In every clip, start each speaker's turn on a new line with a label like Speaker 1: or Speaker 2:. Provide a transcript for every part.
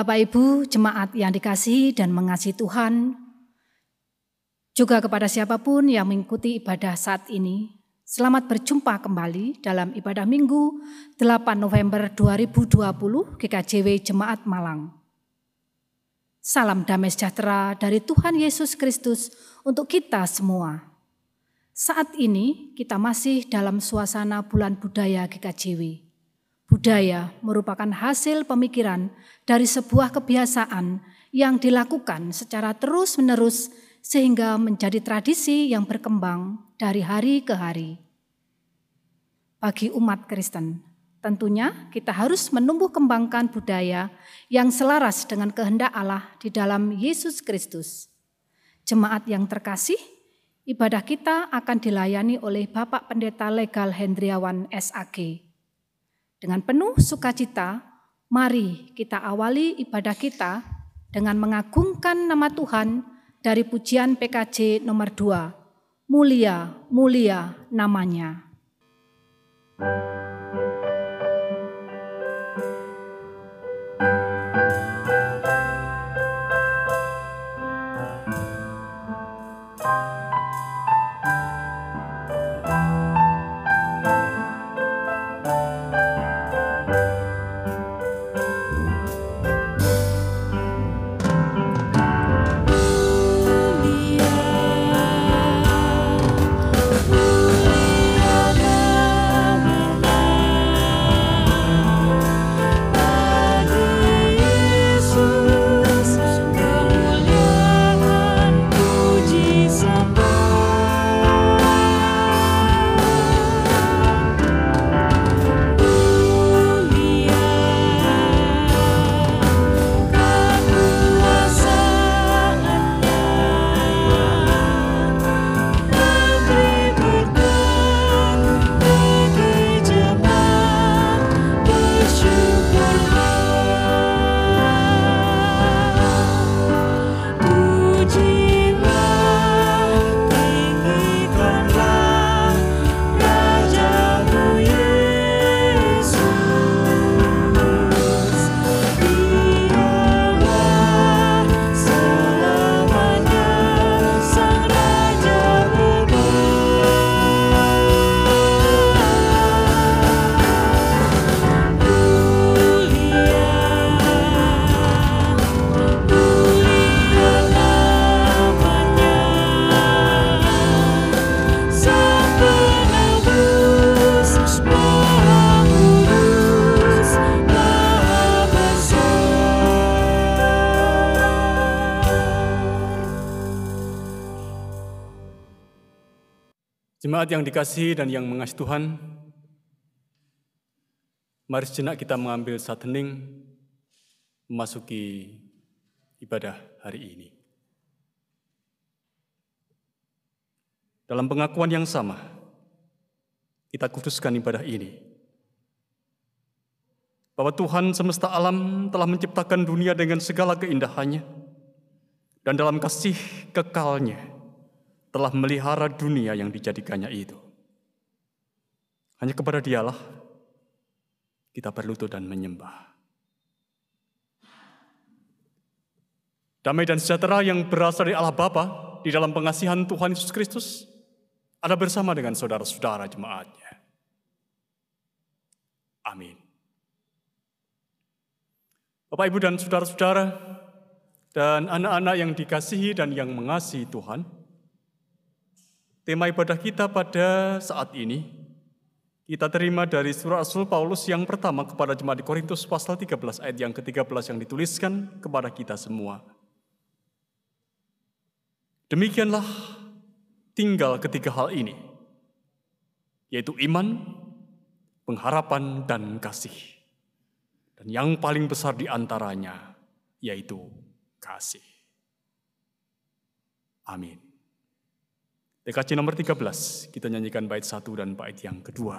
Speaker 1: Bapak Ibu, jemaat yang dikasihi dan mengasihi Tuhan, juga kepada siapa pun yang mengikuti ibadah saat ini, selamat berjumpa kembali dalam ibadah Minggu 8 November 2020 GKJW Jemaat Malang. Salam damai sejahtera dari Tuhan Yesus Kristus untuk kita semua. Saat ini kita masih dalam suasana bulan budaya GKJW. Budaya merupakan hasil pemikiran dari sebuah kebiasaan yang dilakukan secara terus-menerus sehingga menjadi tradisi yang berkembang dari hari ke hari. Bagi umat Kristen, tentunya kita harus menumbuh kembangkan budaya yang selaras dengan kehendak Allah di dalam Yesus Kristus. Jemaat yang terkasih, ibadah kita akan dilayani oleh Bapak Pendeta Legal Hendriawan SAG dengan penuh sukacita, mari kita awali ibadah kita dengan mengagungkan nama Tuhan dari pujian PKJ nomor 2. Mulia, mulia namanya.
Speaker 2: Jemaat yang dikasihi dan yang mengasihi Tuhan, mari sejenak kita mengambil saat hening memasuki ibadah hari ini. Dalam pengakuan yang sama, kita kuduskan ibadah ini. Bahwa Tuhan semesta alam telah menciptakan dunia dengan segala keindahannya, dan dalam kasih kekalnya, telah melihara dunia yang dijadikannya itu. Hanya kepada dialah kita berlutut dan menyembah. Damai dan sejahtera yang berasal dari Allah Bapa di dalam pengasihan Tuhan Yesus Kristus ada bersama dengan saudara-saudara jemaatnya. Amin. Bapak, Ibu, dan saudara-saudara, dan anak-anak yang dikasihi dan yang mengasihi Tuhan, Tema ibadah kita pada saat ini kita terima dari surat Rasul Paulus yang pertama kepada jemaat di Korintus pasal 13 ayat yang ke-13 yang dituliskan kepada kita semua. Demikianlah tinggal ketiga hal ini, yaitu iman, pengharapan, dan kasih. Dan yang paling besar di antaranya, yaitu kasih. Amin. DKC nomor 13, kita nyanyikan bait satu dan bait yang kedua.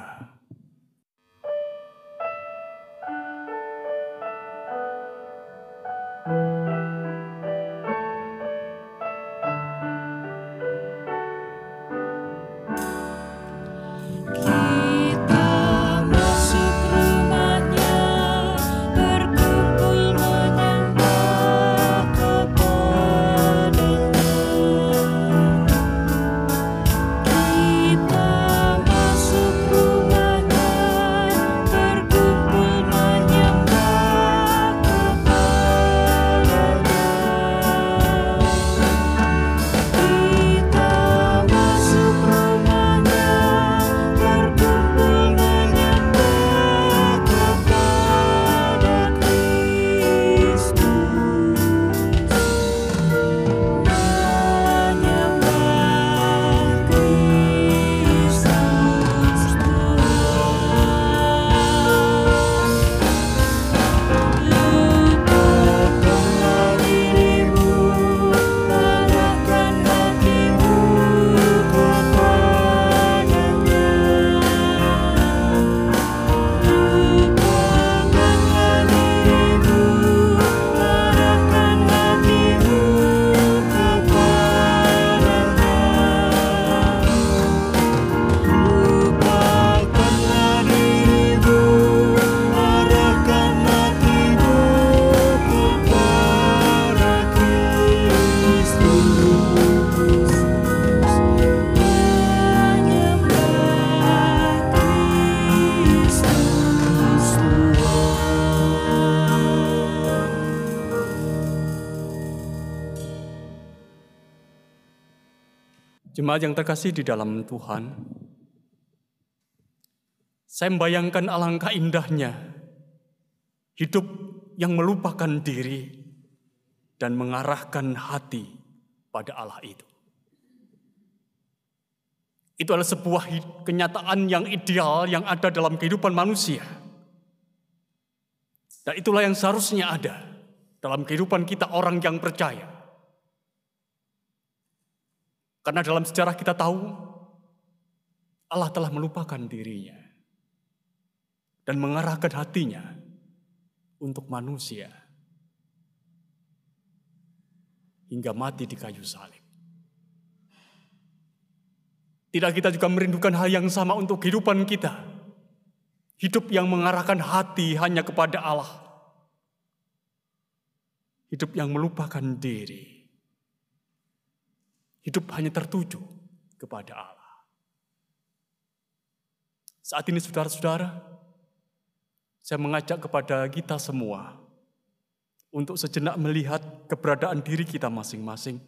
Speaker 2: Jemaat yang terkasih di dalam Tuhan, saya membayangkan alangkah indahnya hidup yang melupakan diri dan mengarahkan hati pada Allah itu. Itu adalah sebuah kenyataan yang ideal yang ada dalam kehidupan manusia. Dan itulah yang seharusnya ada dalam kehidupan kita orang yang percaya. Karena dalam sejarah kita tahu Allah telah melupakan dirinya dan mengarahkan hatinya untuk manusia hingga mati di kayu salib. Tidak kita juga merindukan hal yang sama untuk kehidupan kita. Hidup yang mengarahkan hati hanya kepada Allah. Hidup yang melupakan diri. Hidup hanya tertuju kepada Allah. Saat ini saudara-saudara, saya mengajak kepada kita semua untuk sejenak melihat keberadaan diri kita masing-masing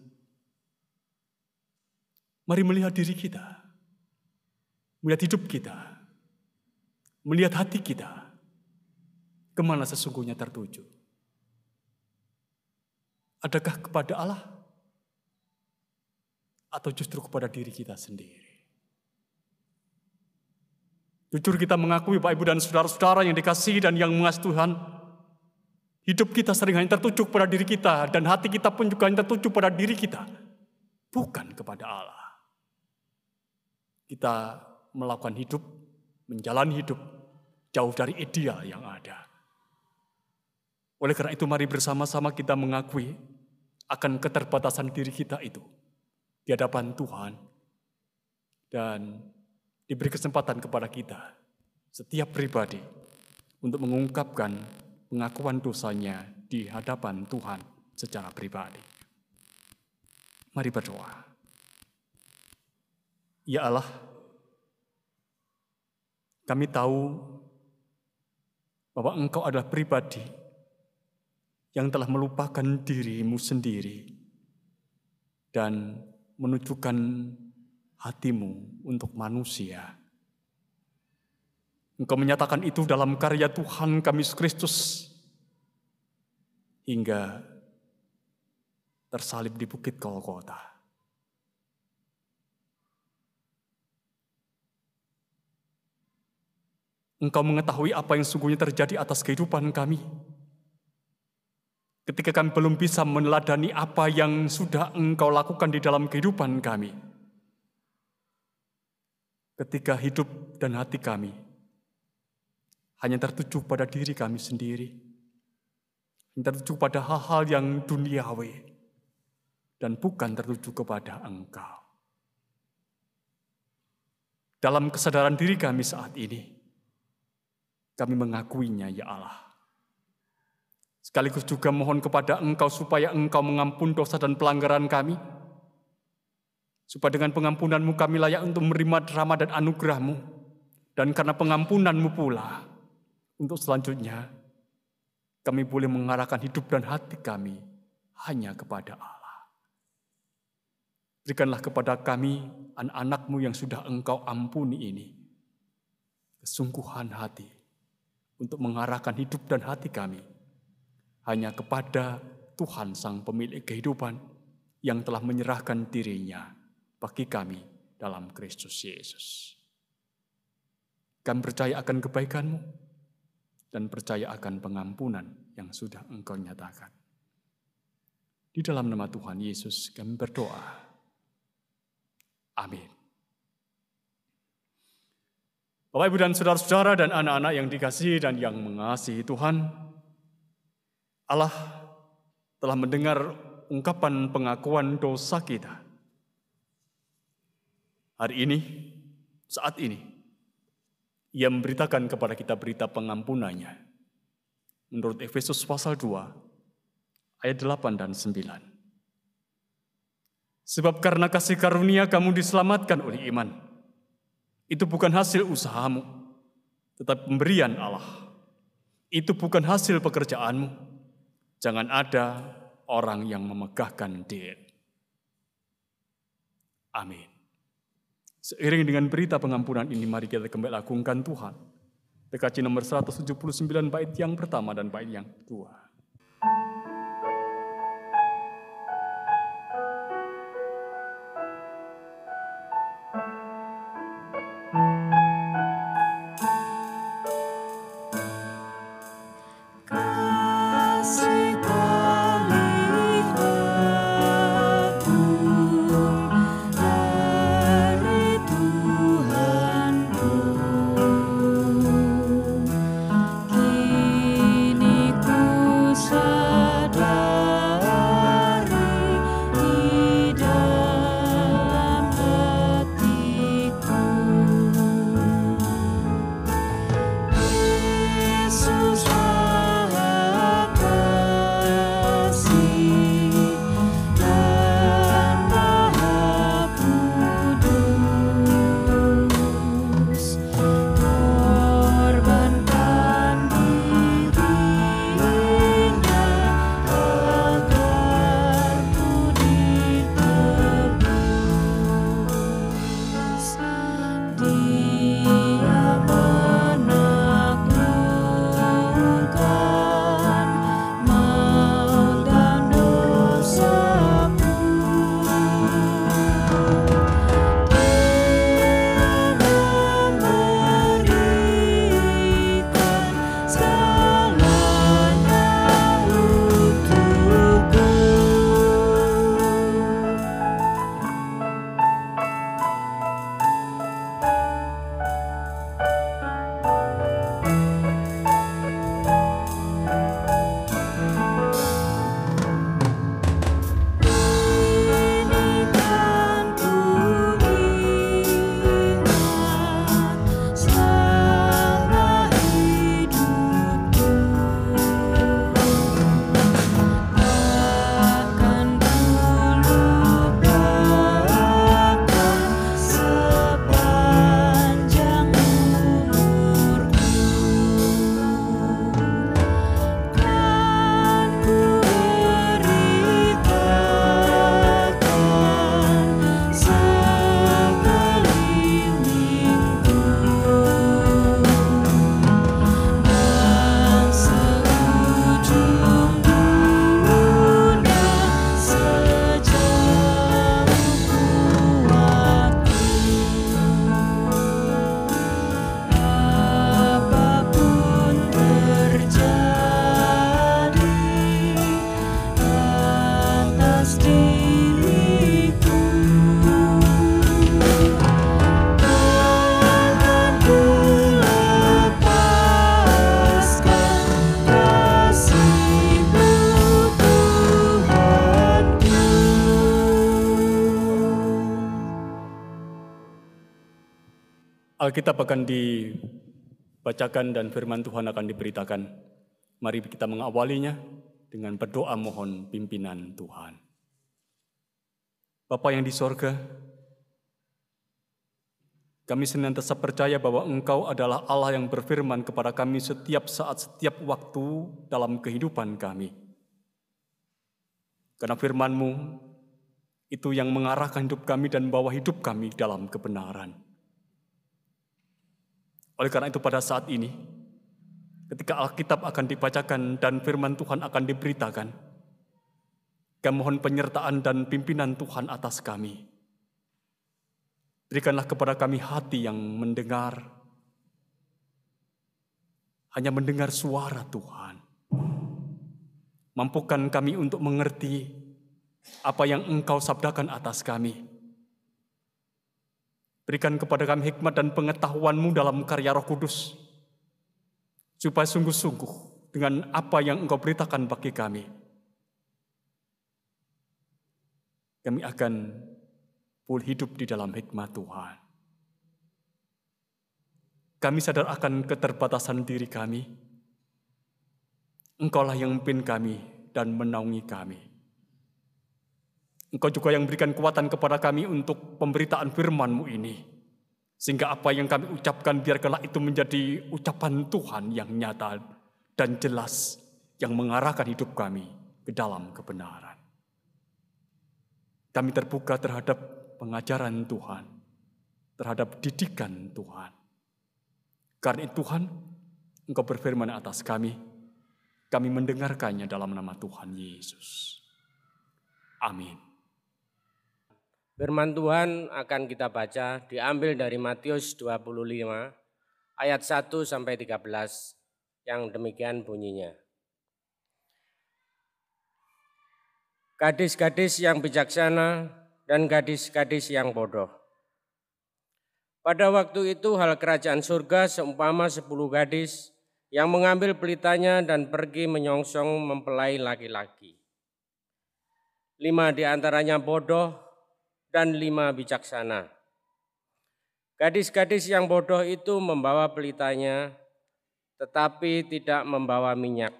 Speaker 2: Mari melihat diri kita, melihat hidup kita, melihat hati kita, ke mana sesungguhnya tertuju. Adakah kepada Allah atau justru kepada diri kita sendiri? Jujur kita mengakui Pak Ibu dan saudara-saudara yang dikasih dan yang mengasihi Tuhan, hidup kita sering hanya tertuju pada diri kita dan hati kita pun juga hanya tertuju pada diri kita, bukan kepada Allah kita melakukan hidup, menjalani hidup jauh dari ideal yang ada. Oleh karena itu mari bersama-sama kita mengakui akan keterbatasan diri kita itu di hadapan Tuhan dan diberi kesempatan kepada kita setiap pribadi untuk mengungkapkan pengakuan dosanya di hadapan Tuhan secara pribadi. Mari berdoa. Ya Allah, kami tahu bahwa Engkau adalah pribadi yang telah melupakan dirimu sendiri dan menunjukkan hatimu untuk manusia. Engkau menyatakan itu dalam karya Tuhan kami Kristus hingga tersalib di bukit Golgota. Engkau mengetahui apa yang sungguhnya terjadi atas kehidupan kami. Ketika kami belum bisa meneladani apa yang sudah Engkau lakukan di dalam kehidupan kami. Ketika hidup dan hati kami hanya tertuju pada diri kami sendiri. Hanya tertuju pada hal-hal yang duniawi. Dan bukan tertuju kepada Engkau. Dalam kesadaran diri kami saat ini, kami mengakuinya ya Allah. Sekaligus juga mohon kepada Engkau supaya Engkau mengampun dosa dan pelanggaran kami. Supaya dengan pengampunanmu kami layak untuk menerima rahmat dan anugerahmu. Dan karena pengampunanmu pula, untuk selanjutnya kami boleh mengarahkan hidup dan hati kami hanya kepada Allah. Berikanlah kepada kami anak-anakmu yang sudah engkau ampuni ini. Kesungguhan hati untuk mengarahkan hidup dan hati kami hanya kepada Tuhan Sang Pemilik kehidupan yang telah menyerahkan dirinya bagi kami dalam Kristus Yesus. Kami percaya akan kebaikanmu dan percaya akan pengampunan yang sudah engkau nyatakan. Di dalam nama Tuhan Yesus kami berdoa. Amin. Bapak, Ibu, dan saudara-saudara dan anak-anak yang dikasihi dan yang mengasihi Tuhan, Allah telah mendengar ungkapan pengakuan dosa kita. Hari ini, saat ini, ia memberitakan kepada kita berita pengampunannya. Menurut Efesus pasal 2, ayat 8 dan 9. Sebab karena kasih karunia kamu diselamatkan oleh iman itu bukan hasil usahamu, tetapi pemberian Allah. Itu bukan hasil pekerjaanmu. Jangan ada orang yang memegahkan diri. Amin. Seiring dengan berita pengampunan ini, mari kita kembali agungkan Tuhan. PKC nomor 179 bait yang pertama dan bait yang kedua. Alkitab akan dibacakan dan firman Tuhan akan diberitakan. Mari kita mengawalinya dengan berdoa mohon pimpinan Tuhan. Bapa yang di sorga, kami senantiasa percaya bahwa Engkau adalah Allah yang berfirman kepada kami setiap saat, setiap waktu dalam kehidupan kami. Karena firman-Mu itu yang mengarahkan hidup kami dan membawa hidup kami dalam kebenaran. Oleh karena itu pada saat ini, ketika Alkitab akan dibacakan dan firman Tuhan akan diberitakan, kami mohon penyertaan dan pimpinan Tuhan atas kami. Berikanlah kepada kami hati yang mendengar, hanya mendengar suara Tuhan. Mampukan kami untuk mengerti apa yang Engkau sabdakan atas kami Berikan kepada kami hikmat dan pengetahuanmu dalam karya roh kudus. Supaya sungguh-sungguh dengan apa yang engkau beritakan bagi kami. Kami akan pulih hidup di dalam hikmat Tuhan. Kami sadar akan keterbatasan diri kami. Engkaulah yang memimpin kami dan menaungi kami. Engkau juga yang berikan kekuatan kepada kami untuk pemberitaan firman-Mu ini. Sehingga apa yang kami ucapkan biarkanlah itu menjadi ucapan Tuhan yang nyata dan jelas yang mengarahkan hidup kami ke dalam kebenaran. Kami terbuka terhadap pengajaran Tuhan. terhadap didikan Tuhan. Karena itu Tuhan, Engkau berfirman atas kami, kami mendengarkannya dalam nama Tuhan Yesus. Amin.
Speaker 3: Firman Tuhan akan kita baca diambil dari Matius 25 ayat 1 sampai 13 yang demikian bunyinya. Gadis-gadis yang bijaksana dan gadis-gadis yang bodoh. Pada waktu itu hal kerajaan surga seumpama sepuluh gadis yang mengambil pelitanya dan pergi menyongsong mempelai laki-laki. Lima di antaranya bodoh dan lima bijaksana. Gadis-gadis yang bodoh itu membawa pelitanya, tetapi tidak membawa minyak.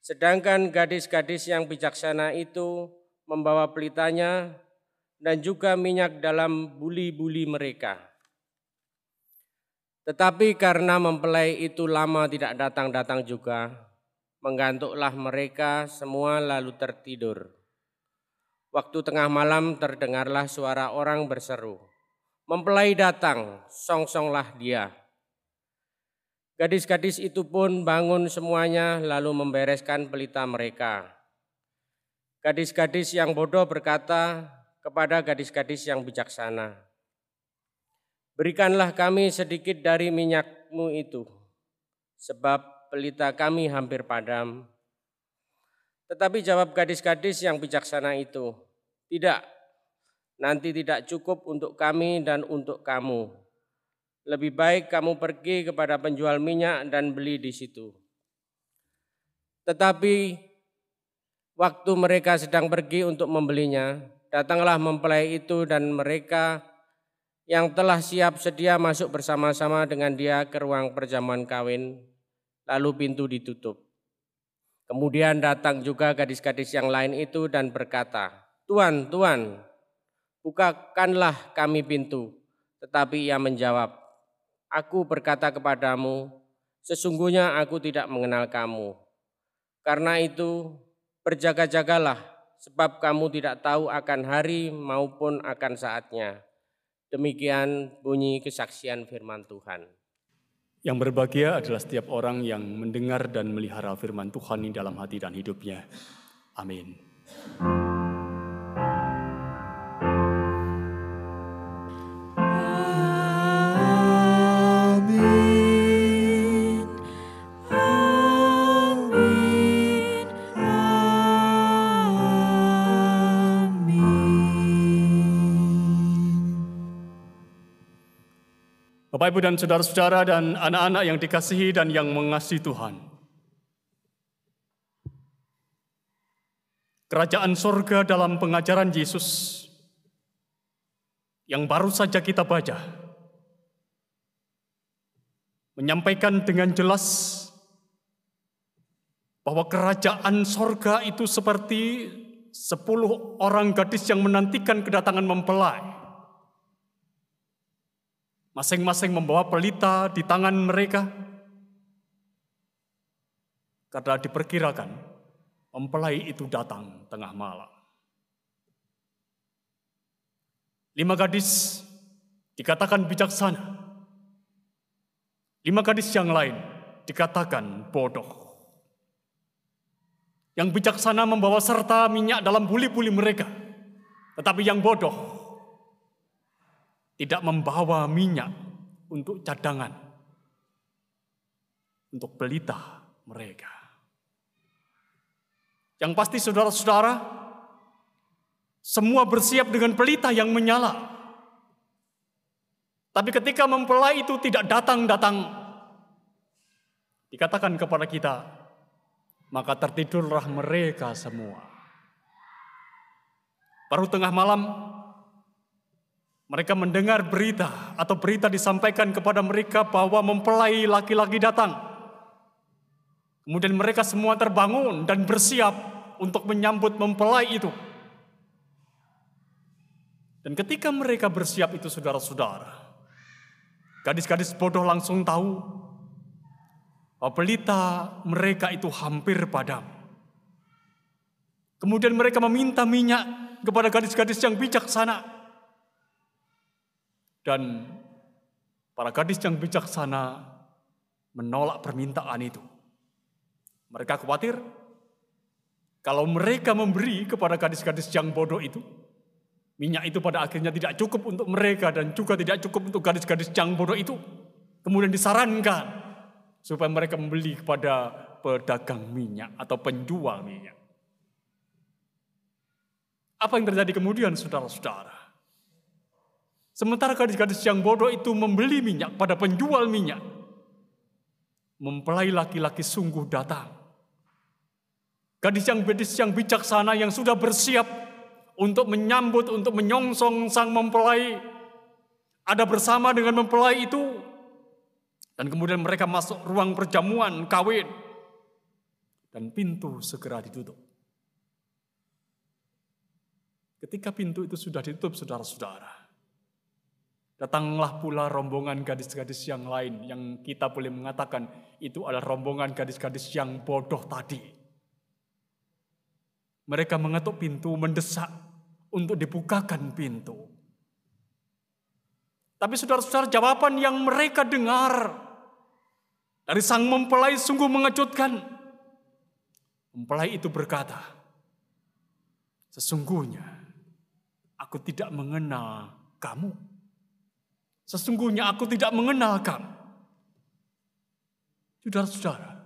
Speaker 3: Sedangkan gadis-gadis yang bijaksana itu membawa pelitanya dan juga minyak dalam buli-buli mereka. Tetapi karena mempelai itu lama tidak datang-datang juga, menggantuklah mereka semua lalu tertidur. Waktu tengah malam terdengarlah suara orang berseru, Mempelai datang, song-songlah dia. Gadis-gadis itu pun bangun semuanya lalu membereskan pelita mereka. Gadis-gadis yang bodoh berkata kepada gadis-gadis yang bijaksana, Berikanlah kami sedikit dari minyakmu itu, sebab pelita kami hampir padam. Tetapi jawab gadis-gadis yang bijaksana itu, Tidak, nanti tidak cukup untuk kami dan untuk kamu. Lebih baik kamu pergi kepada penjual minyak dan beli di situ. Tetapi waktu mereka sedang pergi untuk membelinya, datanglah mempelai itu dan mereka yang telah siap sedia masuk bersama-sama dengan dia ke ruang perjamuan kawin, lalu pintu ditutup. Kemudian datang juga gadis-gadis yang lain itu dan berkata, Tuan, Tuan, bukakanlah kami pintu. Tetapi ia menjawab, Aku berkata kepadamu, sesungguhnya aku tidak mengenal kamu. Karena itu, berjaga-jagalah, sebab kamu tidak tahu akan hari maupun akan saatnya. Demikian bunyi kesaksian firman Tuhan.
Speaker 2: Yang berbahagia adalah setiap orang yang mendengar dan melihara firman Tuhan di dalam hati dan hidupnya. Amin. Bapak, Ibu, dan saudara-saudara, dan anak-anak yang dikasihi dan yang mengasihi Tuhan. Kerajaan sorga dalam pengajaran Yesus yang baru saja kita baca menyampaikan dengan jelas bahwa kerajaan sorga itu seperti sepuluh orang gadis yang menantikan kedatangan mempelai. Masing-masing membawa pelita di tangan mereka. Karena diperkirakan mempelai itu datang tengah malam. Lima gadis dikatakan bijaksana. Lima gadis yang lain dikatakan bodoh. Yang bijaksana membawa serta minyak dalam buli-buli mereka. Tetapi yang bodoh tidak membawa minyak untuk cadangan, untuk pelita mereka. Yang pasti saudara-saudara, semua bersiap dengan pelita yang menyala. Tapi ketika mempelai itu tidak datang-datang, dikatakan kepada kita, maka tertidurlah mereka semua. Baru tengah malam, mereka mendengar berita atau berita disampaikan kepada mereka bahwa mempelai laki-laki datang. Kemudian mereka semua terbangun dan bersiap untuk menyambut mempelai itu. Dan ketika mereka bersiap itu saudara-saudara, gadis-gadis bodoh langsung tahu bahwa pelita mereka itu hampir padam. Kemudian mereka meminta minyak kepada gadis-gadis yang bijaksana Dan para gadis yang bijaksana menolak permintaan itu. Mereka khawatir kalau mereka memberi kepada gadis-gadis yang bodoh itu, minyak itu pada akhirnya tidak cukup untuk mereka dan juga tidak cukup untuk gadis-gadis yang bodoh itu. Kemudian disarankan supaya mereka membeli kepada pedagang minyak atau penjual minyak. Apa yang terjadi kemudian saudara-saudara? Sementara gadis-gadis yang bodoh itu membeli minyak pada penjual minyak. Mempelai laki-laki sungguh datang. Gadis yang gadis yang bijaksana yang sudah bersiap untuk menyambut, untuk menyongsong sang mempelai. Ada bersama dengan mempelai itu. Dan kemudian mereka masuk ruang perjamuan, kawin. Dan pintu segera ditutup. Ketika pintu itu sudah ditutup, saudara-saudara, Datanglah pula rombongan gadis-gadis yang lain yang kita boleh mengatakan itu adalah rombongan gadis-gadis yang bodoh tadi. Mereka mengetuk pintu, mendesak untuk dibukakan pintu. Tapi saudara-saudara jawaban yang mereka dengar dari sang mempelai sungguh mengejutkan. Mempelai itu berkata, Sesungguhnya aku tidak mengenal kamu. Sesungguhnya aku tidak mengenal kamu. Saudara-saudara,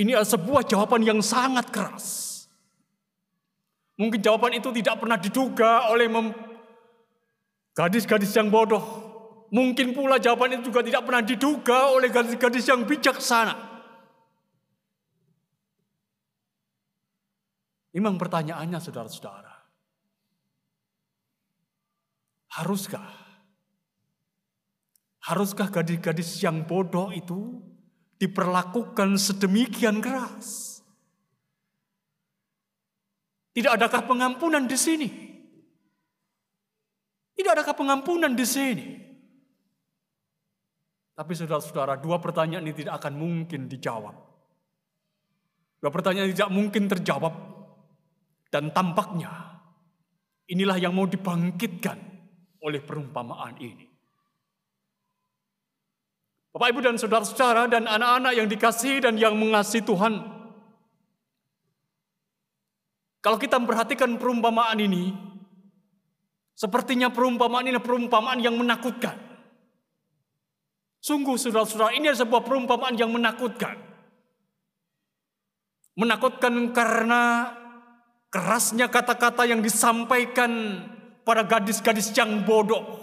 Speaker 2: ini adalah sebuah jawaban yang sangat keras. Mungkin jawaban itu tidak pernah diduga oleh gadis-gadis yang bodoh. Mungkin pula jawaban itu juga tidak pernah diduga oleh gadis-gadis yang bijaksana. Memang pertanyaannya saudara-saudara. Haruskah Haruskah gadis-gadis yang bodoh itu diperlakukan sedemikian keras? Tidak adakah pengampunan di sini? Tidak adakah pengampunan di sini? Tapi saudara-saudara, dua pertanyaan ini tidak akan mungkin dijawab. Dua pertanyaan tidak mungkin terjawab. Dan tampaknya inilah yang mau dibangkitkan oleh perumpamaan ini. Bapak, Ibu, dan saudara-saudara, dan anak-anak yang dikasihi dan yang mengasihi Tuhan. Kalau kita memperhatikan perumpamaan ini, sepertinya perumpamaan ini perumpamaan yang menakutkan. Sungguh saudara-saudara, ini adalah sebuah perumpamaan yang menakutkan. Menakutkan karena kerasnya kata-kata yang disampaikan pada gadis-gadis yang bodoh.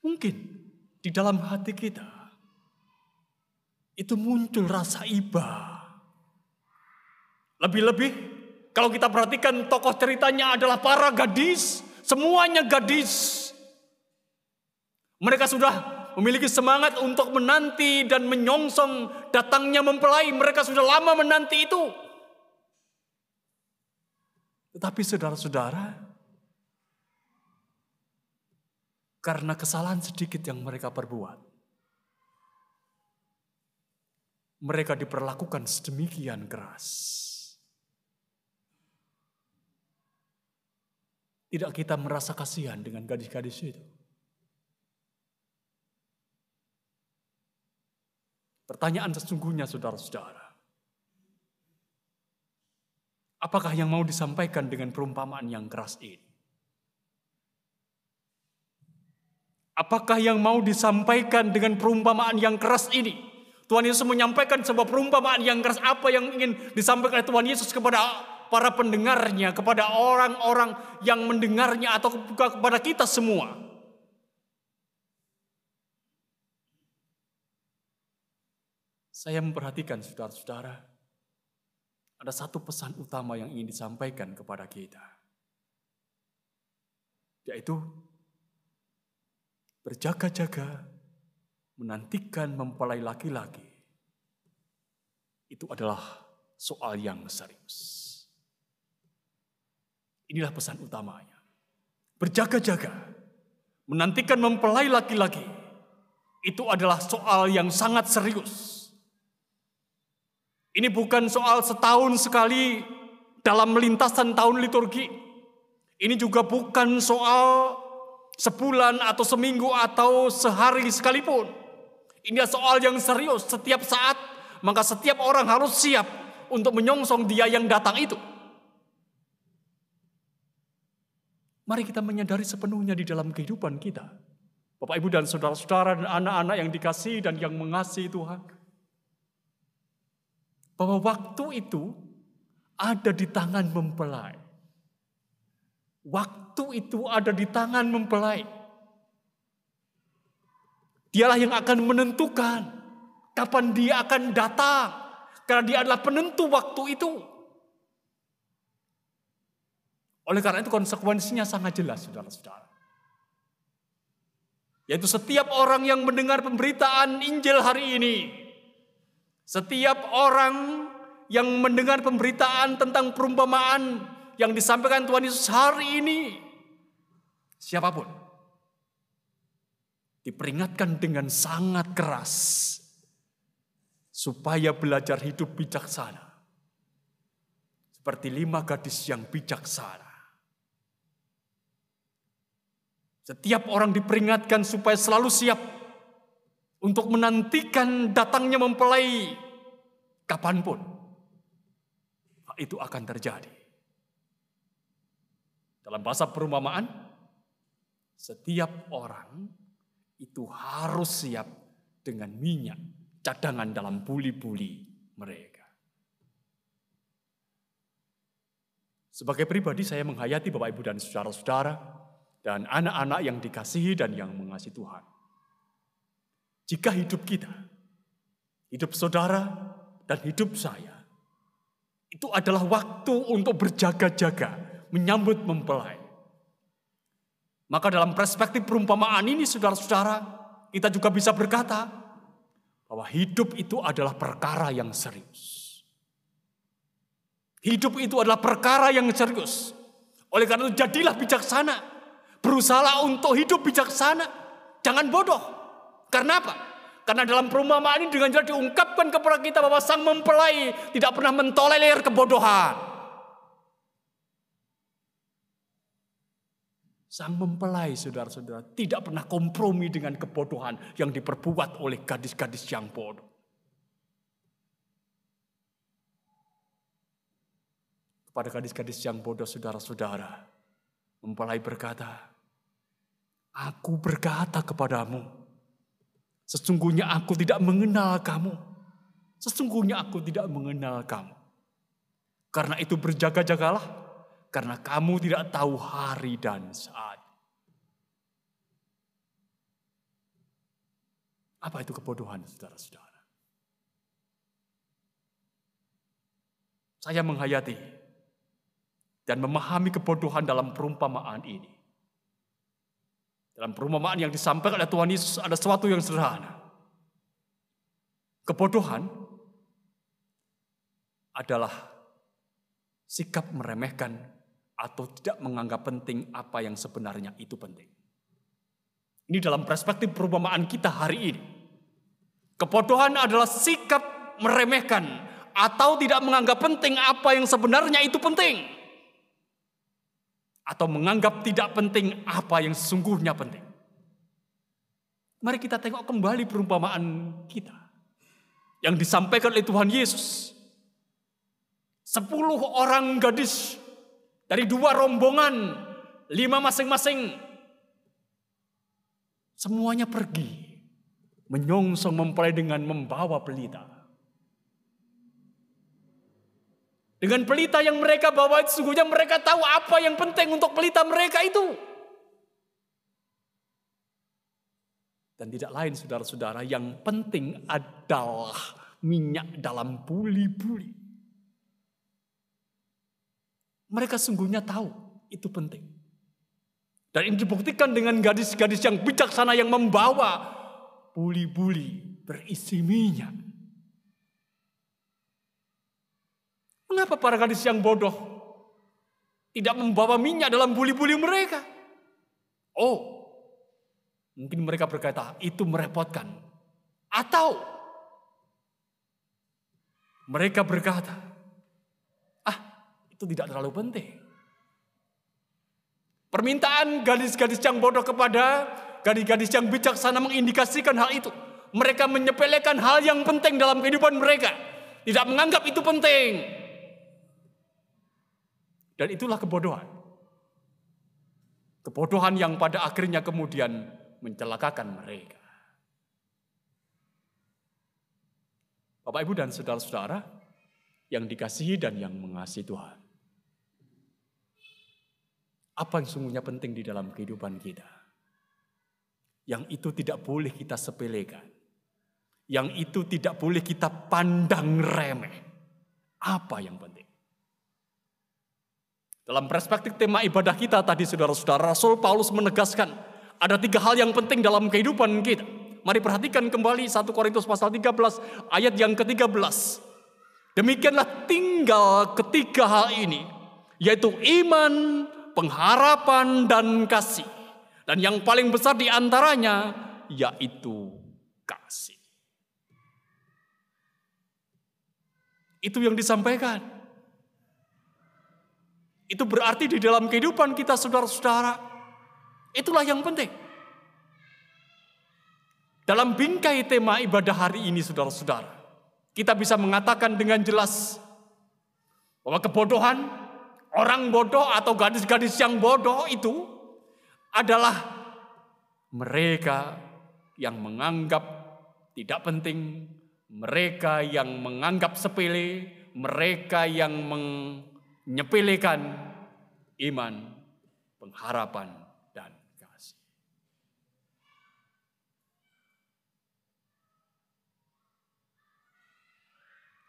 Speaker 2: Mungkin di dalam hati kita itu muncul rasa iba. Lebih-lebih kalau kita perhatikan tokoh ceritanya adalah para gadis, semuanya gadis. Mereka sudah memiliki semangat untuk menanti dan menyongsong datangnya mempelai. Mereka sudah lama menanti itu. Tetapi saudara-saudara, karena kesalahan sedikit yang mereka perbuat. Mereka diperlakukan sedemikian keras. Tidak kita merasa kasihan dengan gadis-gadis itu. Pertanyaan sesungguhnya saudara-saudara. Apakah yang mau disampaikan dengan perumpamaan yang keras ini? Apakah yang mau disampaikan dengan perumpamaan yang keras ini? Tuhan Yesus menyampaikan sebuah perumpamaan yang keras apa yang ingin disampaikan Tuhan Yesus kepada para pendengarnya, kepada orang-orang yang mendengarnya atau kepada kita semua. Saya memperhatikan saudara-saudara, ada satu pesan utama yang ingin disampaikan kepada kita. Yaitu berjaga-jaga, menantikan mempelai laki-laki, itu adalah soal yang serius. Inilah pesan utamanya. Berjaga-jaga, menantikan mempelai laki-laki, itu adalah soal yang sangat serius. Ini bukan soal setahun sekali dalam lintasan tahun liturgi. Ini juga bukan soal sebulan atau seminggu atau sehari sekalipun. Ini soal yang serius setiap saat, maka setiap orang harus siap untuk menyongsong dia yang datang itu. Mari kita menyadari sepenuhnya di dalam kehidupan kita. Bapak, Ibu, dan saudara-saudara dan anak-anak yang dikasih dan yang mengasihi Tuhan. Bahwa waktu itu ada di tangan mempelai. Waktu itu ada di tangan mempelai. Dialah yang akan menentukan kapan dia akan datang. Karena dia adalah penentu waktu itu. Oleh karena itu konsekuensinya sangat jelas saudara-saudara. Yaitu setiap orang yang mendengar pemberitaan Injil hari ini. Setiap orang yang mendengar pemberitaan tentang perumpamaan yang disampaikan Tuhan Yesus hari ini, siapa pun, diperingatkan dengan sangat keras supaya belajar hidup bijaksana. Seperti lima gadis yang bijaksana. Setiap orang diperingatkan supaya selalu siap untuk menantikan datangnya mempelai kapan pun. Itu akan terjadi. Dalam bahasa perumpamaan, setiap orang itu harus siap dengan minyak cadangan dalam buli-buli mereka. Sebagai pribadi saya menghayati Bapak Ibu dan saudara-saudara dan anak-anak yang dikasihi dan yang mengasihi Tuhan. Jika hidup kita, hidup saudara dan hidup saya, itu adalah waktu untuk berjaga-jaga menyambut mempelai. Maka dalam perspektif perumpamaan ini saudara-saudara, kita juga bisa berkata bahwa hidup itu adalah perkara yang serius. Hidup itu adalah perkara yang serius. Oleh karena itu jadilah bijaksana. Berusaha untuk hidup bijaksana. Jangan bodoh. Karena apa? Karena dalam perumpamaan ini dengan jelas diungkapkan kepada kita bahwa sang mempelai tidak pernah mentolerir kebodohan. Sang mempelai saudara-saudara tidak pernah kompromi dengan kebodohan yang diperbuat oleh gadis-gadis yang bodoh. Kepada gadis-gadis yang bodoh saudara-saudara, mempelai berkata, Aku berkata kepadamu, sesungguhnya aku tidak mengenal kamu. Sesungguhnya aku tidak mengenal kamu. Karena itu berjaga-jagalah karena kamu tidak tahu hari dan saat. Apa itu kebodohan, saudara-saudara? Saya menghayati dan memahami kebodohan dalam perumpamaan ini. Dalam perumpamaan yang disampaikan oleh Tuhan Yesus ada sesuatu yang sederhana. Kebodohan adalah sikap meremehkan atau tidak menganggap penting apa yang sebenarnya itu penting. Ini dalam perspektif perumpamaan kita hari ini. Kebodohan adalah sikap meremehkan atau tidak menganggap penting apa yang sebenarnya itu penting. Atau menganggap tidak penting apa yang sesungguhnya penting. Mari kita tengok kembali perumpamaan kita. Yang disampaikan oleh Tuhan Yesus. Sepuluh orang gadis dari dua rombongan, lima masing-masing. Semuanya pergi. Menyongsong mempelai dengan membawa pelita. Dengan pelita yang mereka bawa itu sungguhnya mereka tahu apa yang penting untuk pelita mereka itu. Dan tidak lain saudara-saudara yang penting adalah minyak dalam buli-buli. Mereka sungguhnya tahu itu penting. Dan ini dibuktikan dengan gadis-gadis yang bijaksana yang membawa buli-buli berisi minyak. Mengapa para gadis yang bodoh tidak membawa minyak dalam buli-buli mereka? Oh, mungkin mereka berkata itu merepotkan. Atau mereka berkata, itu tidak terlalu penting. Permintaan gadis-gadis yang bodoh kepada gadis-gadis yang bijaksana mengindikasikan hal itu. Mereka menyepelekan hal yang penting dalam kehidupan mereka. Tidak menganggap itu penting. Dan itulah kebodohan. Kebodohan yang pada akhirnya kemudian mencelakakan mereka. Bapak, Ibu, dan saudara-saudara yang dikasihi dan yang mengasihi Tuhan. Apa yang sungguhnya penting di dalam kehidupan kita? Yang itu tidak boleh kita sepelekan. Yang itu tidak boleh kita pandang remeh. Apa yang penting? Dalam perspektif tema ibadah kita tadi saudara-saudara, Rasul Paulus menegaskan ada tiga hal yang penting dalam kehidupan kita. Mari perhatikan kembali 1 Korintus pasal 13 ayat yang ke-13. Demikianlah tinggal ketiga hal ini, yaitu iman, pengharapan, dan kasih. Dan yang paling besar di antaranya yaitu kasih. Itu yang disampaikan. Itu berarti di dalam kehidupan kita saudara-saudara, itulah yang penting. Dalam bingkai tema ibadah hari ini saudara-saudara, kita bisa mengatakan dengan jelas bahwa kebodohan orang bodoh atau gadis-gadis yang bodoh itu adalah mereka yang menganggap tidak penting, mereka yang menganggap sepele, mereka yang menyepelekan iman, pengharapan, dan kasih.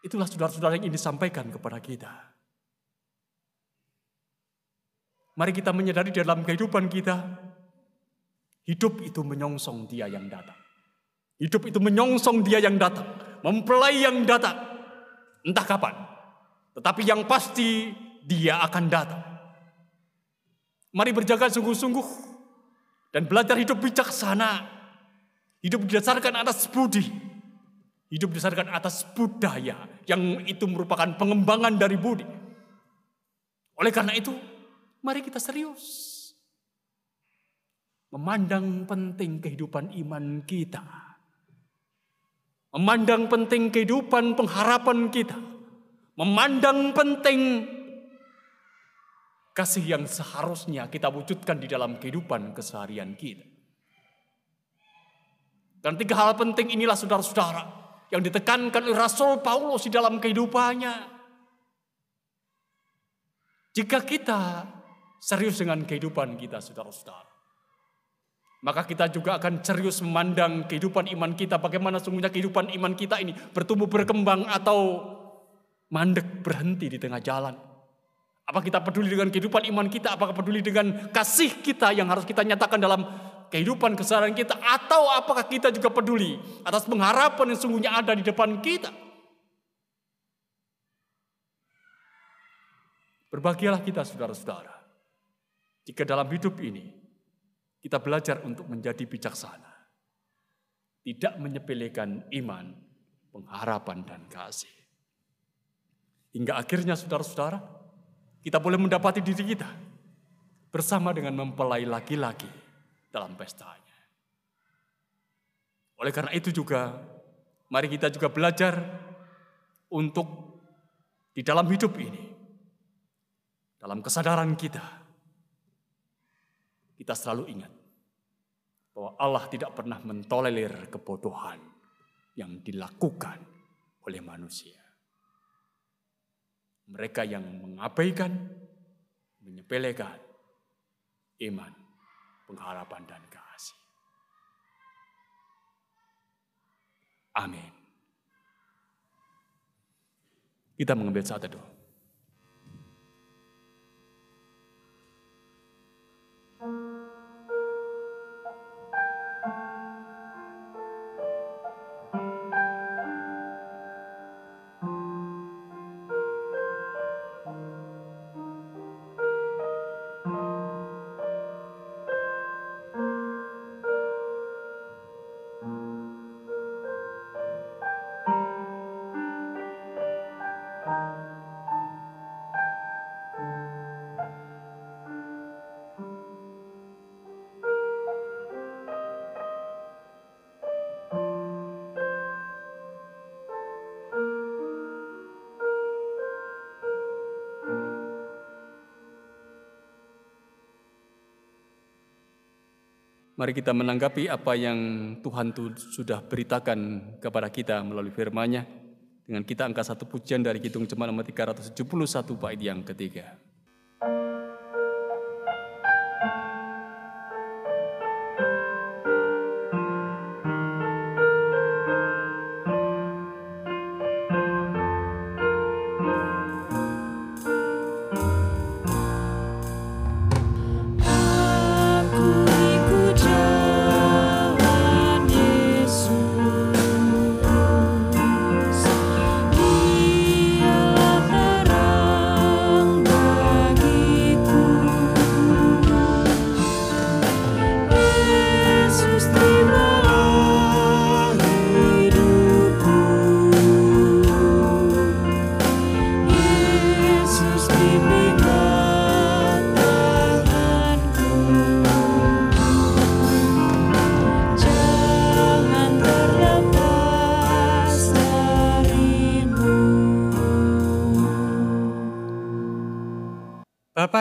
Speaker 2: Itulah saudara-saudara yang ingin disampaikan kepada kita. Mari kita menyadari dalam kehidupan kita, hidup itu menyongsong dia yang datang. Hidup itu menyongsong dia yang datang, mempelai yang datang. Entah kapan, tetapi yang pasti dia akan datang. Mari berjaga sungguh-sungguh dan belajar hidup bijaksana. Hidup didasarkan atas budi. Hidup didasarkan atas budaya yang itu merupakan pengembangan dari budi. Oleh karena itu, Mari kita serius. Memandang penting kehidupan iman kita. Memandang penting kehidupan pengharapan kita. Memandang penting kasih yang seharusnya kita wujudkan di dalam kehidupan keseharian kita. Dan tiga hal penting inilah saudara-saudara yang ditekankan oleh Rasul Paulus di dalam kehidupannya. Jika kita serius dengan kehidupan kita, saudara-saudara. Maka kita juga akan serius memandang kehidupan iman kita, bagaimana sungguhnya kehidupan iman kita ini bertumbuh berkembang atau mandek berhenti di tengah jalan. Apa kita peduli dengan kehidupan iman kita? Apakah peduli dengan kasih kita yang harus kita nyatakan dalam kehidupan keseharian kita? Atau apakah kita juga peduli atas pengharapan yang sungguhnya ada di depan kita? Berbahagialah kita saudara-saudara. Jika dalam hidup ini kita belajar untuk menjadi bijaksana, tidak menyepelekan iman, pengharapan, dan kasih. Hingga akhirnya saudara-saudara, kita boleh mendapati diri kita bersama dengan mempelai laki-laki dalam pestanya. Oleh karena itu juga, mari kita juga belajar untuk di dalam hidup ini, dalam kesadaran kita, kita selalu ingat bahwa Allah tidak pernah mentolerir kebodohan yang dilakukan oleh manusia. Mereka yang mengabaikan, menyepelekan iman, pengharapan, dan kasih. Amin. Kita mengambil saat Mari kita menanggapi apa yang Tuhan sudah beritakan kepada kita melalui firman-Nya dengan kita angka satu pujian dari Kidung Jemaat nomor 371 bait yang ketiga.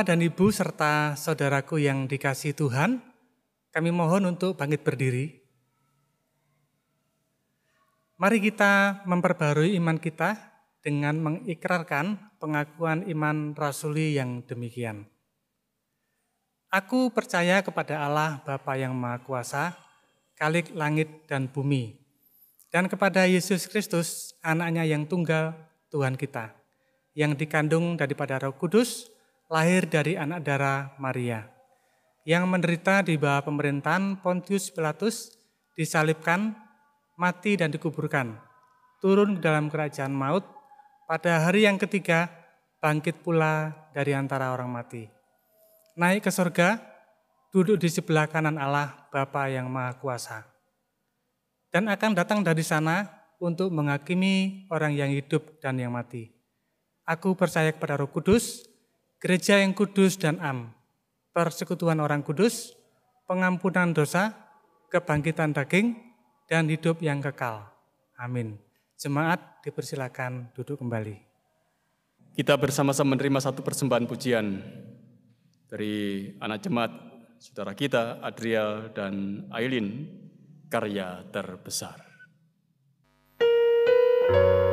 Speaker 4: Bapak dan Ibu serta saudaraku yang dikasih Tuhan, kami mohon untuk bangkit berdiri. Mari kita memperbarui iman kita dengan mengikrarkan pengakuan iman rasuli yang demikian. Aku percaya kepada Allah Bapa yang Maha Kuasa, Kalik langit dan bumi, dan kepada Yesus Kristus, anaknya yang tunggal, Tuhan kita, yang dikandung daripada roh kudus, lahir dari anak darah Maria, yang menderita di bawah pemerintahan Pontius Pilatus, disalibkan, mati dan dikuburkan, turun ke dalam kerajaan maut, pada hari yang ketiga bangkit pula dari antara orang mati. Naik ke surga, duduk di sebelah kanan Allah Bapa yang Maha Kuasa. Dan akan datang dari sana untuk menghakimi orang yang hidup dan yang mati. Aku percaya kepada Roh Kudus, gereja yang kudus dan am, persekutuan orang kudus, pengampunan dosa, kebangkitan daging, dan hidup yang kekal. Amin. Jemaat dipersilakan duduk kembali.
Speaker 2: Kita bersama-sama menerima satu persembahan pujian dari anak jemaat saudara kita Adriel dan Aileen, karya terbesar.
Speaker 5: yang ku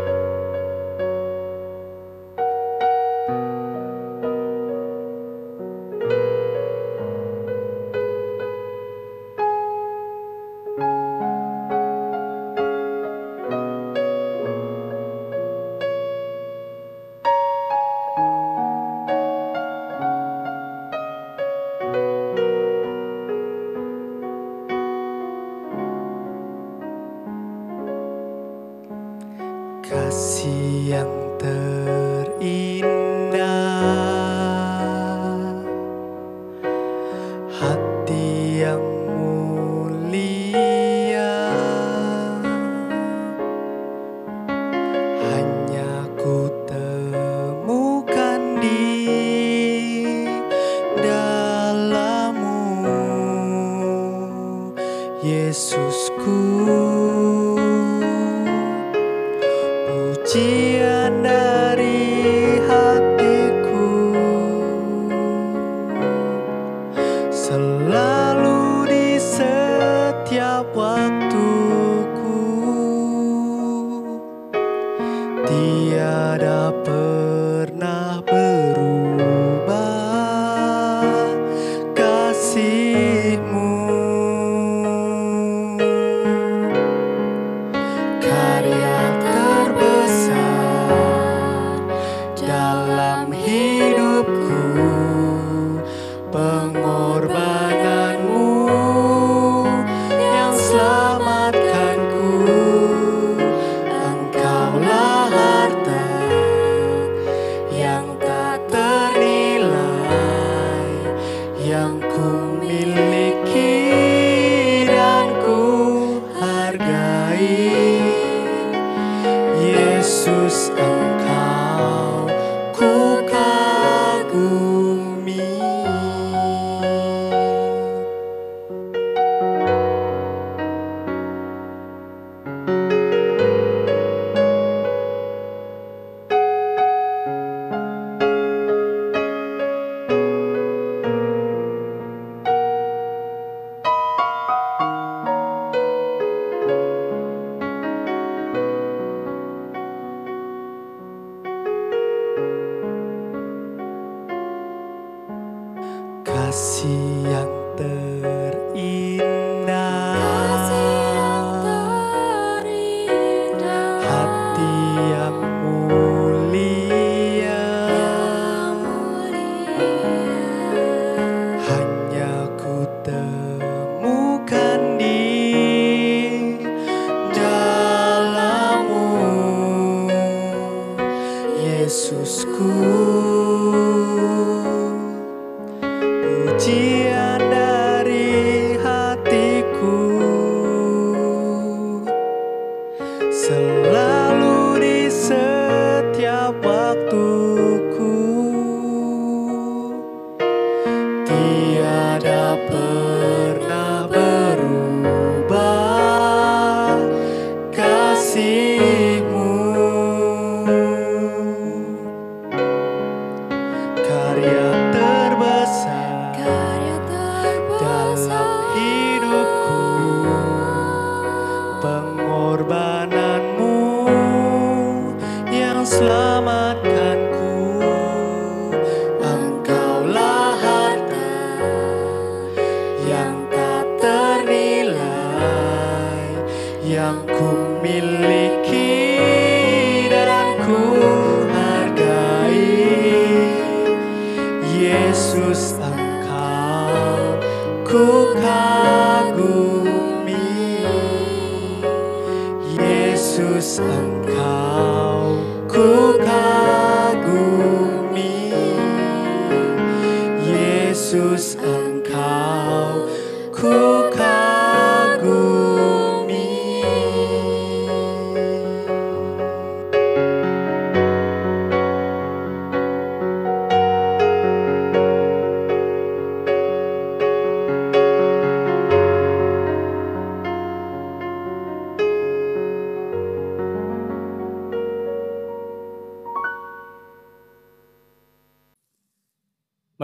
Speaker 5: 是人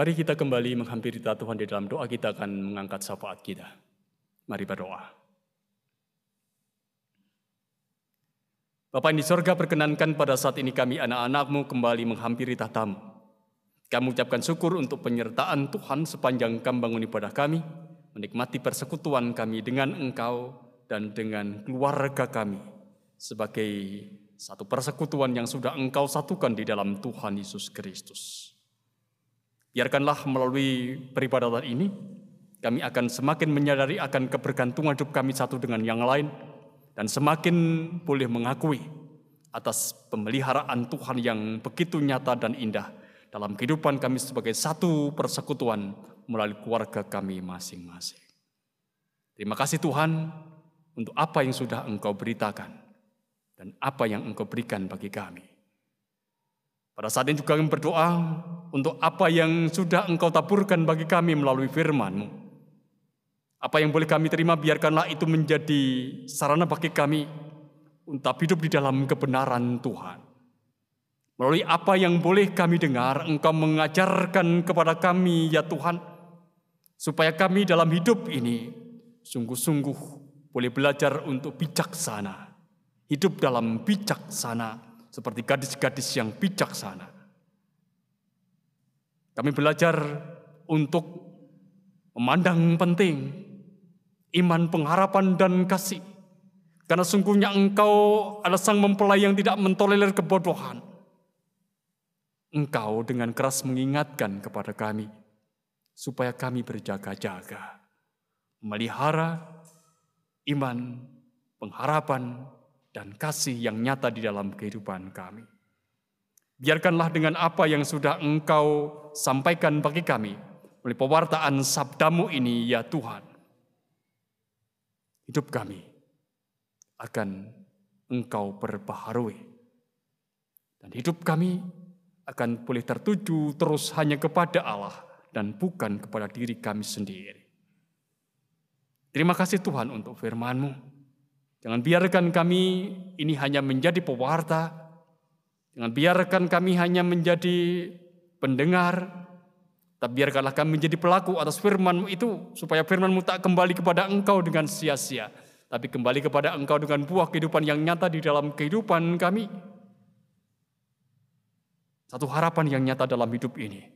Speaker 2: Mari kita kembali menghampiri Tuhan di dalam doa kita akan mengangkat syafaat kita. Mari berdoa. Bapak yang di sorga perkenankan pada saat ini kami anak-anakmu kembali menghampiri tahtamu. Kami ucapkan syukur untuk penyertaan Tuhan sepanjang kami bangun ibadah kami, menikmati persekutuan kami dengan Engkau dan dengan keluarga kami sebagai satu persekutuan yang sudah Engkau satukan di dalam Tuhan Yesus Kristus. Biarkanlah melalui peribadatan ini, kami akan semakin menyadari akan kebergantungan hidup kami satu dengan yang lain, dan semakin boleh mengakui atas pemeliharaan Tuhan yang begitu nyata dan indah dalam kehidupan kami sebagai satu persekutuan melalui keluarga kami masing-masing. Terima kasih Tuhan untuk apa yang sudah Engkau beritakan dan apa yang Engkau berikan bagi kami. Pada saat ini juga kami berdoa untuk apa yang sudah Engkau taburkan bagi kami melalui firman-Mu. Apa yang boleh kami terima, biarkanlah itu menjadi sarana bagi kami untuk hidup di dalam kebenaran Tuhan. Melalui apa yang boleh kami dengar, Engkau mengajarkan kepada kami, ya Tuhan, supaya kami dalam hidup ini sungguh-sungguh boleh belajar untuk bijaksana. Hidup dalam bijaksana, seperti gadis-gadis yang bijaksana. Kami belajar untuk memandang penting iman, pengharapan, dan kasih. Karena sungguhnya engkau adalah sang mempelai yang tidak mentolerir kebodohan. Engkau dengan keras mengingatkan kepada kami, supaya kami berjaga-jaga, melihara iman, pengharapan, dan kasih yang nyata di dalam kehidupan kami. Biarkanlah dengan apa yang sudah engkau sampaikan bagi kami, melalui pewartaan sabdamu ini ya Tuhan, hidup kami akan Engkau perbaharui. Dan hidup kami akan boleh tertuju terus hanya kepada Allah dan bukan kepada diri kami sendiri. Terima kasih Tuhan untuk firman-Mu. Jangan biarkan kami ini hanya menjadi pewarta. Jangan biarkan kami hanya menjadi pendengar. Tapi biarkanlah kami menjadi pelaku atas firman-Mu itu. Supaya firman-Mu tak kembali kepada Engkau dengan sia-sia. Tapi kembali kepada Engkau dengan buah kehidupan yang nyata di dalam kehidupan kami. Satu harapan yang nyata dalam hidup ini.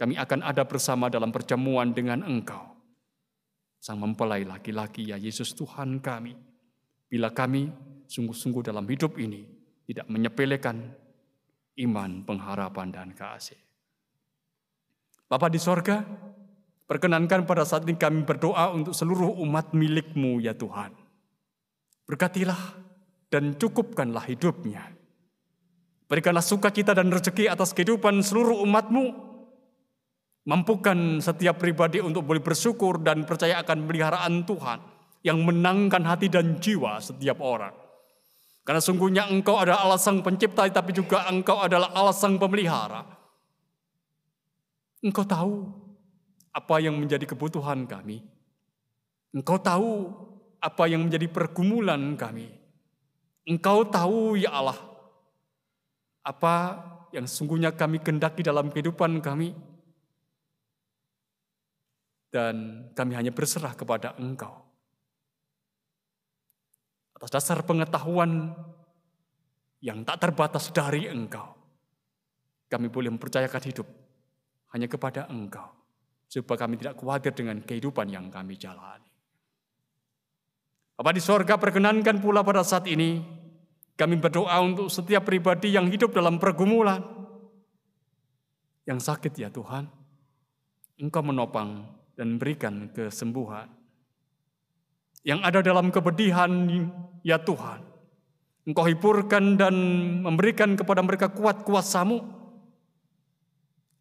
Speaker 2: Kami akan ada bersama dalam perjamuan dengan Engkau. Sang mempelai laki-laki ya Yesus Tuhan kami. Bila kami sungguh-sungguh dalam hidup ini tidak menyepelekan iman, pengharapan, dan kasih. Bapa di sorga, perkenankan pada saat ini kami berdoa untuk seluruh umat milikmu ya Tuhan. Berkatilah dan cukupkanlah hidupnya. Berikanlah sukacita dan rezeki atas kehidupan seluruh umatmu. Mampukan setiap pribadi untuk boleh bersyukur dan percaya akan peliharaan Tuhan yang menangkan hati dan jiwa setiap orang. Karena sungguhnya engkau adalah Allah sang pencipta, tapi juga engkau adalah Allah sang pemelihara. Engkau tahu apa yang menjadi kebutuhan kami. Engkau tahu apa yang menjadi pergumulan kami. Engkau tahu ya Allah, apa yang sungguhnya kami kendaki dalam kehidupan kami. Dan kami hanya berserah kepada Engkau. Atas dasar pengetahuan yang tak terbatas dari Engkau. Kami boleh mempercayakan hidup hanya kepada Engkau. Supaya kami tidak khawatir dengan kehidupan yang kami jalani. Bapa di sorga perkenankan pula pada saat ini kami berdoa untuk setiap pribadi yang hidup dalam pergumulan. Yang sakit ya Tuhan, Engkau menopang dan berikan kesembuhan. Yang ada dalam kebedihan ya Tuhan, Engkau hiburkan dan memberikan kepada mereka kuat kuasamu.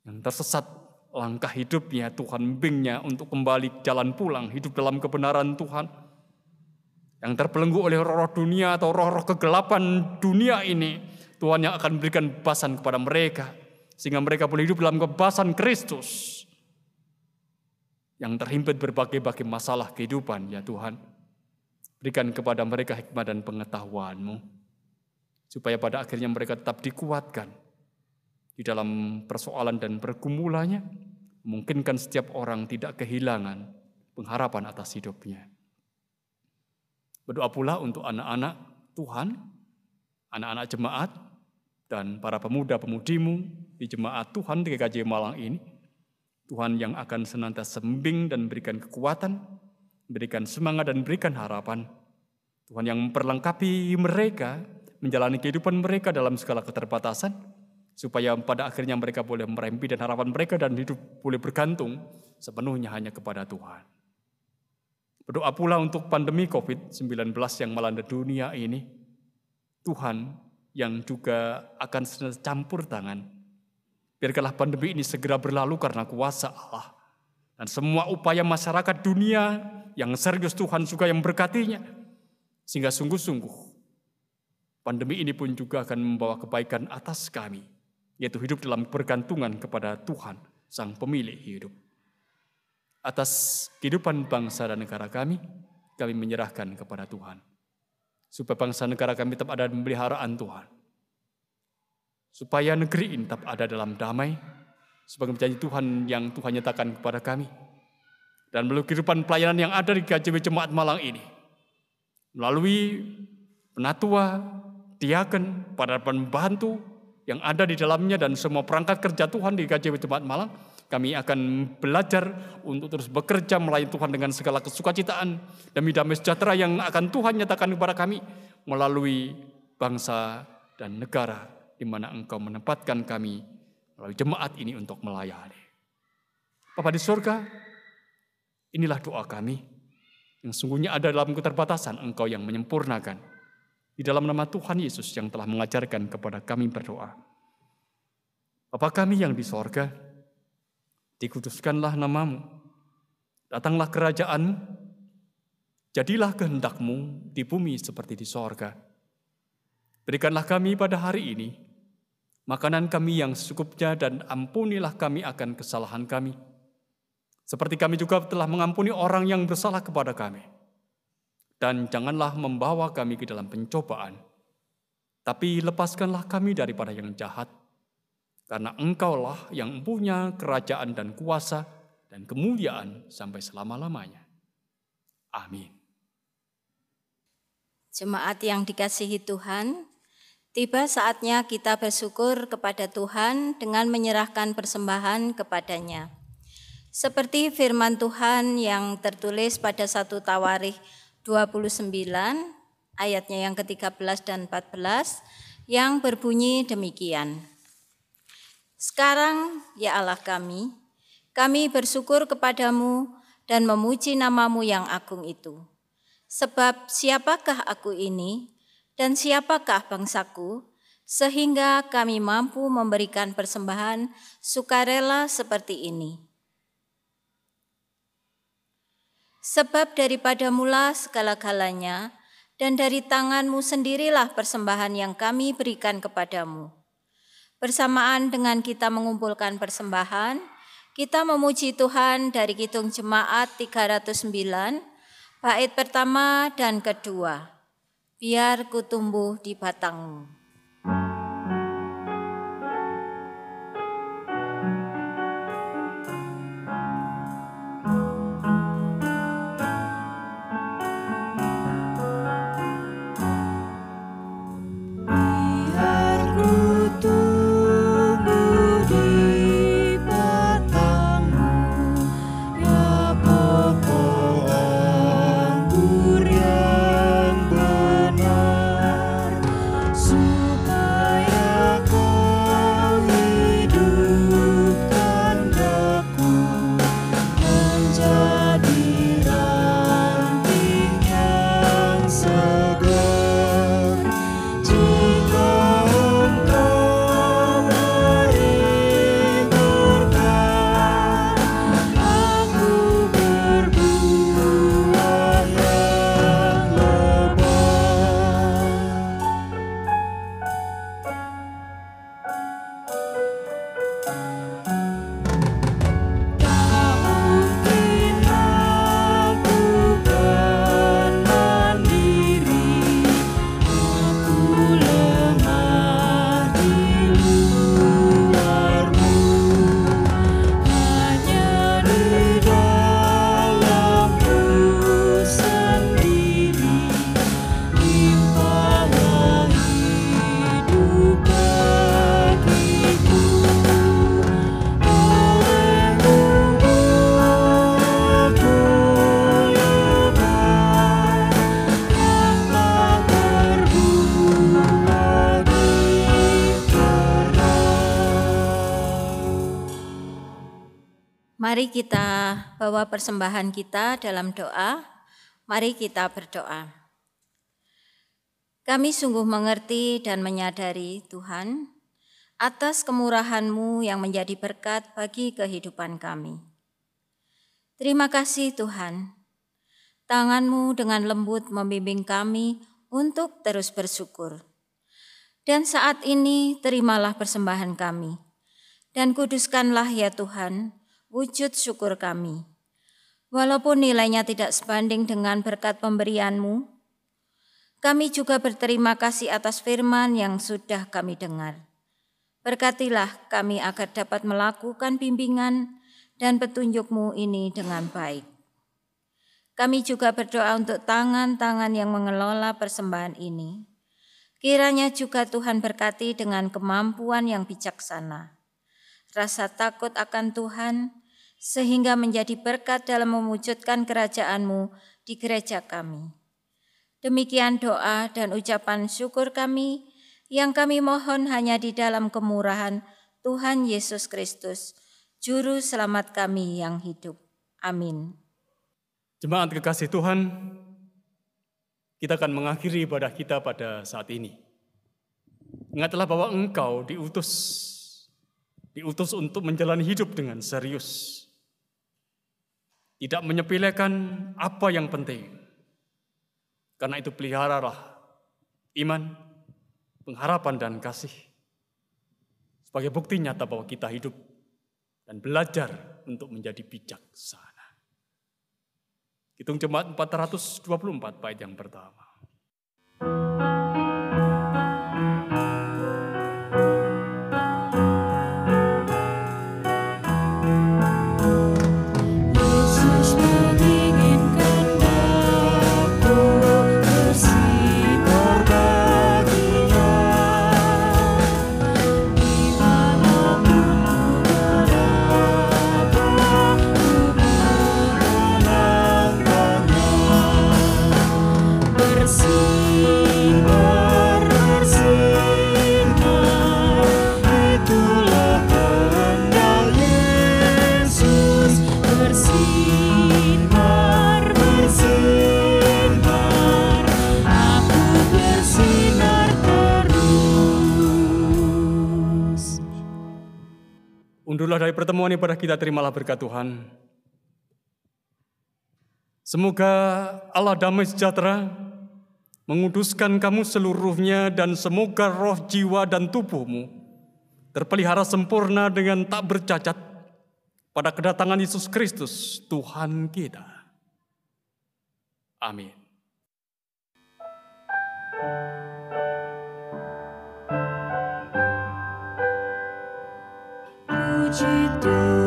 Speaker 2: Yang tersesat langkah hidupnya Tuhan bimbingnya untuk kembali jalan pulang hidup dalam kebenaran Tuhan. Yang terbelenggu oleh roh-roh dunia atau roh-roh kegelapan dunia ini. Tuhan yang akan berikan bebasan kepada mereka. Sehingga mereka boleh hidup dalam kebebasan Kristus. Yang terhimpit berbagai-bagai masalah kehidupan ya Tuhan. Berikan kepada mereka hikmah dan pengetahuanmu. Supaya pada akhirnya mereka tetap dikuatkan. Di dalam persoalan dan pergumulannya. Memungkinkan setiap orang tidak kehilangan pengharapan atas hidupnya. Berdoa pula untuk anak-anak Tuhan, anak-anak jemaat, dan para pemuda-pemudimu di jemaat Tuhan di GKJ Malang ini. Tuhan yang akan senantiasa sembing dan berikan kekuatan, berikan semangat dan berikan harapan. Tuhan yang memperlengkapi mereka, menjalani kehidupan mereka dalam segala keterbatasan, supaya pada akhirnya mereka boleh merempi dan harapan mereka dan hidup boleh bergantung sepenuhnya hanya kepada Tuhan. Berdoa pula untuk pandemi COVID-19 yang melanda dunia ini. Tuhan yang juga akan campur tangan. Biarkanlah pandemi ini segera berlalu karena kuasa Allah. Dan semua upaya masyarakat dunia yang serius Tuhan juga yang berkatinya. Sehingga sungguh-sungguh pandemi ini pun juga akan membawa kebaikan atas kami. Yaitu hidup dalam bergantungan kepada Tuhan, Sang Pemilik hidup. Atas kehidupan bangsa dan negara kami, kami menyerahkan kepada Tuhan. Supaya bangsa negara kami tetap ada dalam pemeliharaan Tuhan. Supaya negeri ini tetap ada dalam damai, sebagai janji Tuhan yang Tuhan nyatakan kepada kami dan melalui kehidupan pelayanan yang ada di KJW Jemaat Malang ini. Melalui penatua, diaken, para pembantu yang ada di dalamnya dan semua perangkat kerja Tuhan di KJW Jemaat Malang, kami akan belajar untuk terus bekerja melayani Tuhan dengan segala kesukacitaan demi damai sejahtera yang akan Tuhan nyatakan kepada kami melalui bangsa dan negara di mana Engkau menempatkan kami melalui jemaat ini untuk melayani. Bapak di surga, Inilah doa kami yang sungguhnya ada dalam keterbatasan engkau yang menyempurnakan. Di dalam nama Tuhan Yesus yang telah mengajarkan kepada kami berdoa. Bapa kami yang di sorga, dikuduskanlah namamu, datanglah kerajaanmu, jadilah kehendakmu di bumi seperti di sorga. Berikanlah kami pada hari ini makanan kami yang secukupnya dan ampunilah kami akan kesalahan kami seperti kami juga telah mengampuni orang yang bersalah kepada kami. Dan janganlah membawa kami ke dalam pencobaan, tapi lepaskanlah kami daripada yang jahat. Karena engkaulah yang punya kerajaan dan kuasa dan kemuliaan sampai selama-lamanya. Amin.
Speaker 6: Jemaat yang dikasihi Tuhan, tiba saatnya kita bersyukur kepada Tuhan dengan menyerahkan persembahan kepadanya. Seperti firman Tuhan yang tertulis pada satu Tawarikh 29 ayatnya yang ke-13 dan 14 yang berbunyi demikian. Sekarang ya Allah kami, kami bersyukur kepadamu dan memuji namamu yang agung itu. Sebab siapakah aku ini dan siapakah bangsaku sehingga kami mampu memberikan persembahan sukarela seperti ini. Sebab daripada mula segala-galanya, dan dari tanganmu sendirilah persembahan yang kami berikan kepadamu. Bersamaan dengan kita mengumpulkan persembahan, kita memuji Tuhan dari Kidung Jemaat 309, bait pertama dan kedua. Biar ku tumbuh di batangmu. Bawa persembahan kita dalam doa. Mari kita berdoa. Kami sungguh mengerti dan menyadari Tuhan atas kemurahan-Mu yang menjadi berkat bagi kehidupan kami. Terima kasih Tuhan. Tangan-Mu dengan lembut membimbing kami untuk terus bersyukur. Dan saat ini terimalah persembahan kami. Dan kuduskanlah ya Tuhan, wujud syukur kami. Walaupun nilainya tidak sebanding dengan berkat pemberianmu, kami juga berterima kasih atas firman yang sudah kami dengar. Berkatilah kami agar dapat melakukan bimbingan dan petunjukmu ini dengan baik. Kami juga berdoa untuk tangan-tangan yang mengelola persembahan ini. Kiranya juga Tuhan berkati dengan kemampuan yang bijaksana. Rasa takut akan Tuhan, sehingga menjadi berkat dalam mewujudkan kerajaanmu di gereja kami. Demikian doa dan ucapan syukur kami yang kami mohon hanya di dalam kemurahan Tuhan Yesus Kristus, Juru Selamat kami yang hidup. Amin.
Speaker 2: Jemaat kekasih Tuhan, kita akan mengakhiri ibadah kita pada saat ini. Ingatlah bahwa engkau diutus, diutus untuk menjalani hidup dengan serius tidak menyepelekan apa yang penting. Karena itu peliharalah iman, pengharapan dan kasih. Sebagai bukti nyata bahwa kita hidup dan belajar untuk menjadi bijaksana. Hitung jemaat 424 bait yang pertama. Terimalah berkat Tuhan. Semoga Allah damai sejahtera menguduskan kamu seluruhnya dan semoga roh, jiwa, dan tubuhmu terpelihara sempurna dengan tak bercacat pada kedatangan Yesus Kristus Tuhan kita. Amin.
Speaker 5: Puji Tuhan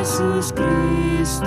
Speaker 5: Jesus Christus.